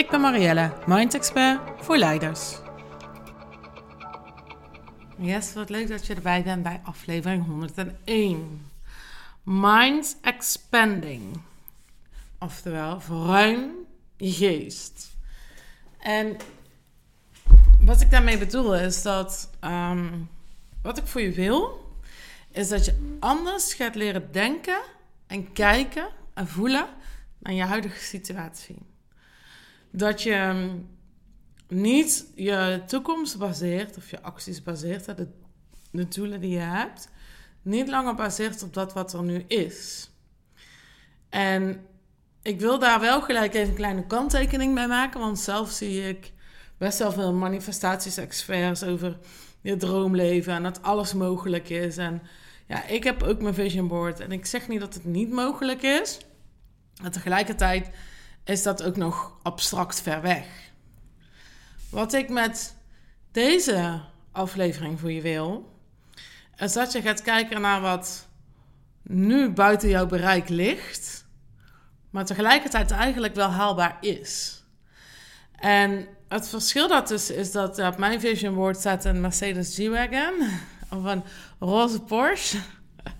Ik ben Marielle, Mind Expert voor leiders. Yes, wat leuk dat je erbij bent bij aflevering 101. Mind Expanding. Oftewel, verruim je geest. En wat ik daarmee bedoel is dat ehm, wat ik voor je wil, is dat je anders gaat leren denken en kijken en voelen naar je huidige situatie. Dat je ehm, niet je toekomst baseert, of je acties baseert, de, de doelen die je hebt, niet langer baseert op dat wat er nu is. En ik wil daar wel gelijk even een kleine kanttekening bij maken, want zelf zie ik best wel veel manifestaties-experts over je droomleven en dat alles mogelijk is. En ja, ik heb ook mijn vision board en ik zeg niet dat het niet mogelijk is. Maar tegelijkertijd is dat ook nog abstract ver weg. Wat ik met deze aflevering voor je wil, is dat je gaat kijken naar wat nu buiten jouw bereik ligt, maar tegelijkertijd eigenlijk wel haalbaar is. En het verschil daartussen is dat op mijn vision board staat een Mercedes G-Wagon of een roze Porsche.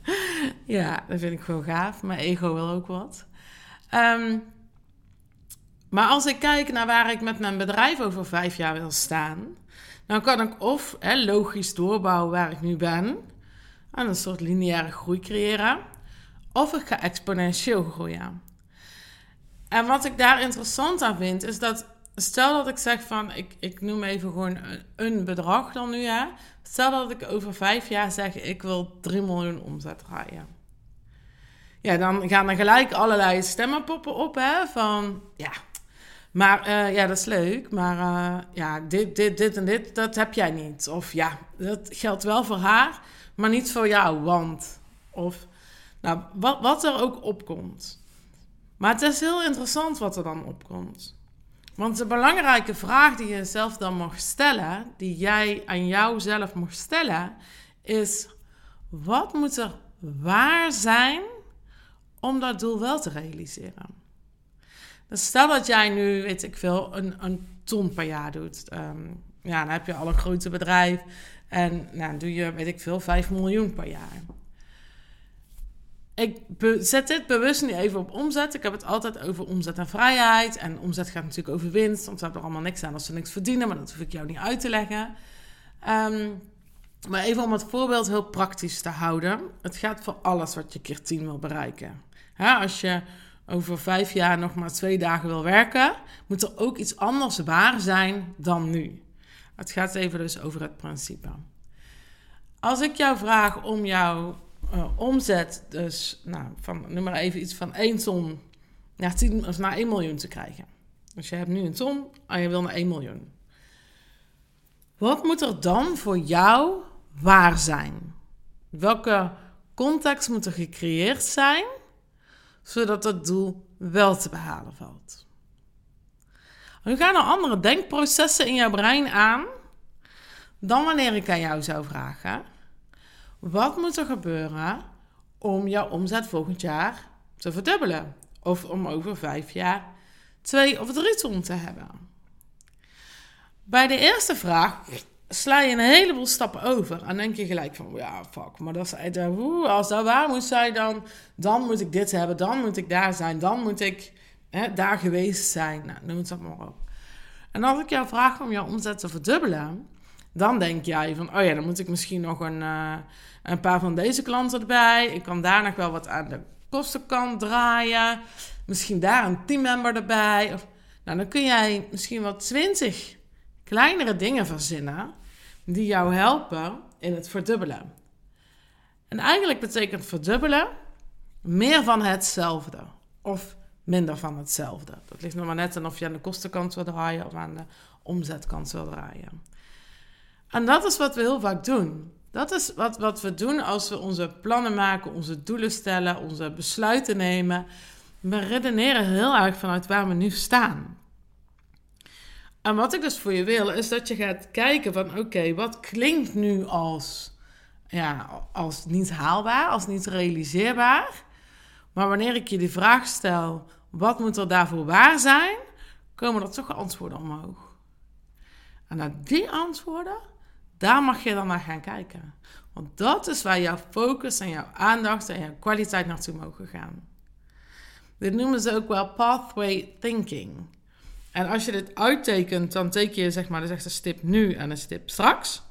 ja, dat vind ik gewoon gaaf. Mijn ego wil ook wat. Ehm, maar als ik kijk naar waar ik met mijn bedrijf over vijf jaar wil staan, dan kan ik of hè, logisch doorbouwen waar ik nu ben en een soort lineaire groei creëren, of ik ga exponentieel groeien. En wat ik daar interessant aan vind, is dat stel dat ik zeg van, ik, ik noem even gewoon een, bedrag dan nu, hè. Stel dat ik over vijf jaar zeg, ik wil 3 miljoen omzet draaien ja, dan gaan er gelijk allerlei stemmen poppen op, hè, van ja, maar uh, ja, dat is leuk, maar uh, ja, dit, dit, dit en dit, dat heb jij niet. Of ja, dat geldt wel voor haar, maar niet voor jou, want. Of, nou, wat, wat er ook opkomt. Maar het is heel interessant wat er dan opkomt. Want de belangrijke vraag die je zelf dan mag stellen, die jij aan jouzelf mag stellen, is: wat moet er waar zijn om dat doel wel te realiseren. Dus stel dat jij nu, weet ik veel, een, een ton per jaar doet. Um, ja, dan heb je al een grote bedrijf. En nou, doe je, weet ik veel, 5 miljoen per jaar. Ik zet dit bewust niet even op omzet. Ik heb het altijd over omzet en vrijheid. En omzet gaat natuurlijk over winst. Want ze hebben er allemaal niks aan als ze niks verdienen. Maar dat hoef ik jou niet uit te leggen. Um, maar even om het voorbeeld heel praktisch te houden. Het gaat voor alles wat je keer 10 wil bereiken als je over vijf jaar nog maar twee dagen wil werken, moet er ook iets anders waar zijn dan nu. Het gaat even dus over het principe. Als ik jou vraag om jouw uh, omzet, dus nou, van, noem maar even iets van 1 ton naar, 10, of naar 1 miljoen te krijgen. Dus je hebt nu een ton en je wil naar 1 miljoen. Wat moet er dan voor jou waar zijn? Welke context moet er gecreëerd zijn zodat het doel wel te behalen valt. Nu gaan er andere denkprocessen in jouw brein aan dan wanneer ik aan jou zou vragen: wat moet er gebeuren om jouw omzet volgend jaar te verdubbelen? Of om over vijf jaar twee of drie ton te hebben? Bij de eerste vraag sla je een heleboel stappen over. En denk je gelijk van, ja, fuck, maar dat is, als dat waar moet zijn, dan, dan moet ik dit hebben, dan moet ik daar zijn, dan moet ik hè, daar geweest zijn. Nou, noem het dat maar op. En als ik jou vraag om jouw omzet te verdubbelen, dan denk jij van, oh ja, dan moet ik misschien nog een, uh, een paar van deze klanten erbij. Ik kan daar nog wel wat aan de kostenkant draaien. Misschien daar een teammember erbij. Of, nou, dan kun jij misschien wel twintig kleinere dingen verzinnen die jou helpen in het verdubbelen. En eigenlijk betekent verdubbelen meer van hetzelfde of minder van hetzelfde. Dat ligt nog maar net aan of je aan de kostenkant wil draaien of aan de omzetkant wil draaien. En dat is wat we heel vaak doen. Dat is wat, wat we doen als we onze plannen maken, onze doelen stellen, onze besluiten nemen. We redeneren heel erg vanuit waar we nu staan. En wat ik dus voor je wil, is dat je gaat kijken van oké, wat klinkt nu als, ja, als niet haalbaar, als niet realiseerbaar. Maar wanneer ik je die vraag stel, wat moet er daarvoor waar zijn, komen er toch antwoorden omhoog. En naar die antwoorden, daar mag je dan naar gaan kijken. Want dat is waar jouw focus en jouw aandacht en jouw kwaliteit naartoe mogen gaan. Dit noemen ze ook wel pathway thinking. En als je dit uittekent, dan teken je zeg maar, dus echt een stip nu en een stip straks.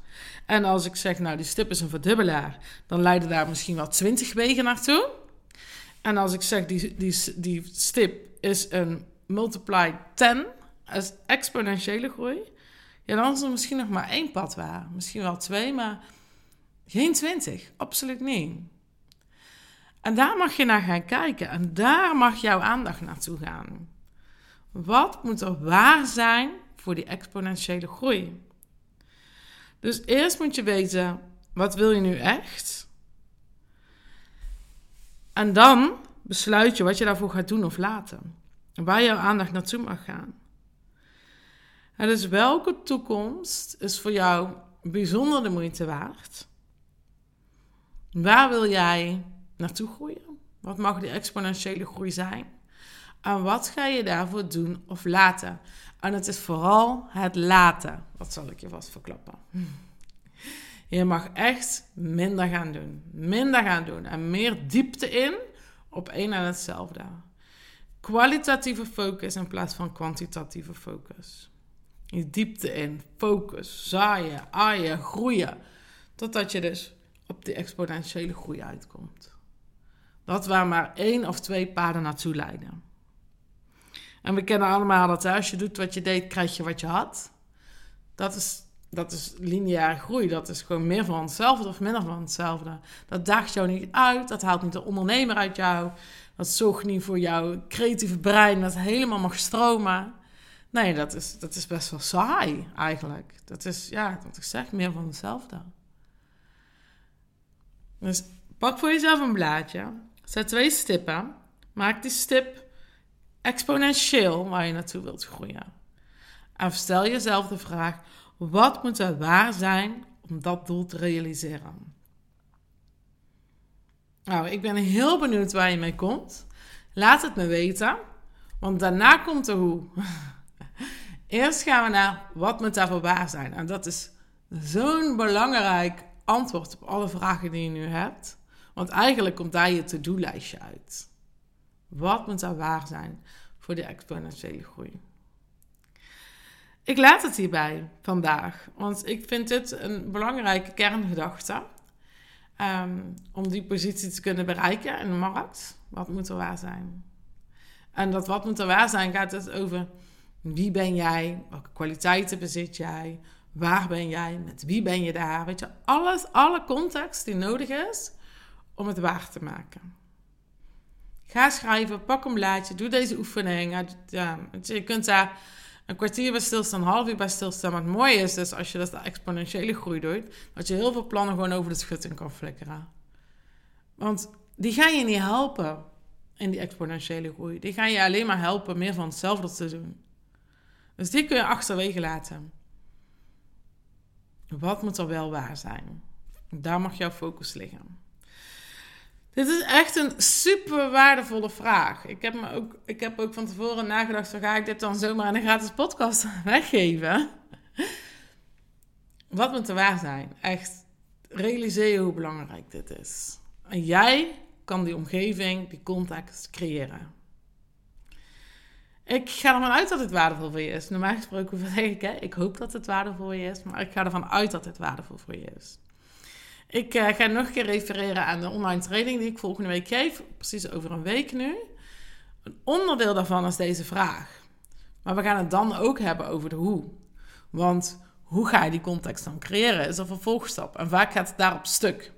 En als ik zeg, nou die stip is een verdubbelaar, dan leiden daar misschien wel 20 wegen naartoe. En als ik zeg, die, die, die stip is een multiply 10, is exponentiële groei. Ja, dan is er misschien nog maar één pad waar. Misschien wel twee, maar geen 20. Absoluut niet. En daar mag je naar gaan kijken. En daar mag jouw aandacht naartoe gaan. Wat moet er waar zijn voor die exponentiële groei? Dus eerst moet je weten, wat wil je nu echt? En dan besluit je wat je daarvoor gaat doen of laten. Waar jouw aandacht naartoe mag gaan. Dus welke toekomst is voor jou bijzonder de moeite waard? Waar wil jij naartoe groeien? Wat mag die exponentiële groei zijn? En wat ga je daarvoor doen of laten? En het is vooral het laten. Dat zal ik je vast verklappen. Je mag echt minder gaan doen. Minder gaan doen. En meer diepte in op één en hetzelfde. Kwalitatieve focus in plaats van kwantitatieve focus. Je diepte in, focus, zaaien, aaien, groeien. Totdat je dus op die exponentiële groei uitkomt. Dat waar maar één of twee paden naartoe leiden. En we kennen allemaal dat als je doet wat je deed, krijg je wat je had. Dat is, dat is lineaire groei. Dat is gewoon meer van hetzelfde of minder van hetzelfde. Dat daagt jou niet uit. Dat haalt niet de ondernemer uit jou. Dat zorgt niet voor jouw creatieve brein dat helemaal mag stromen. Nee, dat is, dat is best wel saai eigenlijk. Dat is, ja, wat ik zeg, meer van hetzelfde. Dus pak voor jezelf een blaadje. Zet twee stippen. Maak die stip exponentieel waar je naartoe wilt groeien. En stel jezelf de vraag: wat moet er waar zijn om dat doel te realiseren? Nou, ik ben heel benieuwd waar je mee komt. Laat het me weten, want daarna komt de hoe. Eerst gaan we naar wat moet daarvoor waar zijn. En dat is zo'n belangrijk antwoord op alle vragen die je nu hebt. Want eigenlijk komt daar je to-do-lijstje uit. Wat moet daar waar zijn voor de exponentiële groei? Ik laat het hierbij vandaag, want ik vind dit een belangrijke kerngedachte. Ehm, om die positie te kunnen bereiken in de markt. Wat moet er waar zijn? En dat wat moet er waar zijn gaat het over wie ben jij, welke kwaliteiten bezit jij, waar ben jij, met wie ben je daar. Weet je, alles, alle context die nodig is om het waar te maken. Ga schrijven, pak een blaadje, doe deze oefening. Je kunt daar een kwartier bij stilstaan, een half uur bij stilstaan. Maar het mooie is dus als je dat de exponentiële groei doet, dat je heel veel plannen gewoon over de schutting kan flikkeren. Want die gaan je niet helpen in die exponentiële groei. Die gaan je alleen maar helpen meer van hetzelfde te doen. Dus die kun je achterwege laten. Wat moet er wel waar zijn? Daar mag jouw focus liggen. Dit is echt een super waardevolle vraag. Ik heb, me ook, ik heb ook van tevoren nagedacht: ga ik dit dan zomaar in een gratis podcast weggeven? Wat moet er waar zijn? Echt, realiseer je hoe belangrijk dit is. En jij kan die omgeving, die context creëren. Ik ga ervan uit dat het waardevol voor je is. Normaal gesproken zeg ik, hè, ik hoop dat het waardevol voor je is, maar ik ga ervan uit dat het waardevol voor je is. Ik uh, ga nog een keer refereren aan de online training die ik volgende week geef, precies over een week nu. Een onderdeel daarvan is deze vraag. Maar we gaan het dan ook hebben over de hoe. Want hoe ga je die context dan creëren? Is een vervolgstap. En vaak gaat het daarop stuk.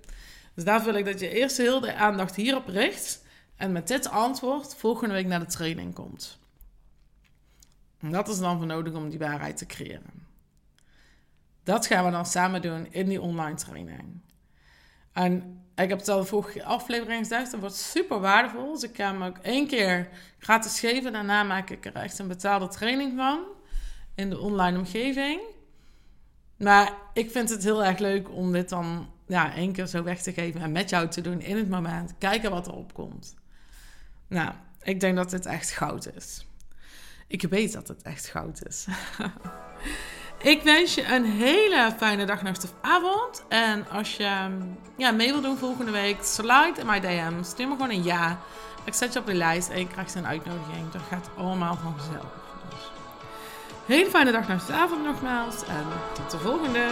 Dus daar wil ik dat je eerst heel de aandacht hierop richt. En met dit antwoord volgende week naar de training komt. En dat is dan voor nodig om die waarheid te creëren. Dat gaan we dan samen doen in die online training. En ik heb het al aflevering gezegd, dat wordt super waardevol. Dus ik ga hem ook één keer gratis geven. Daarna maak ik er echt een betaalde training van in de online omgeving. Maar ik vind het heel erg leuk om dit dan ja, één keer zo weg te geven en met jou te doen in het moment. Kijken wat er opkomt. Nou, ik denk dat dit echt goud is. Ik weet dat het echt goud is. ik wens je een hele fijne dag, nacht of avond. En als je ja, mee wil doen volgende week, slide in mijn DM. Stuur me gewoon een ja. Ik zet je op de lijst en je krijgt een uitnodiging. Dat gaat allemaal vanzelf. Dus. Hele fijne dag, nacht of avond nogmaals. En tot de volgende.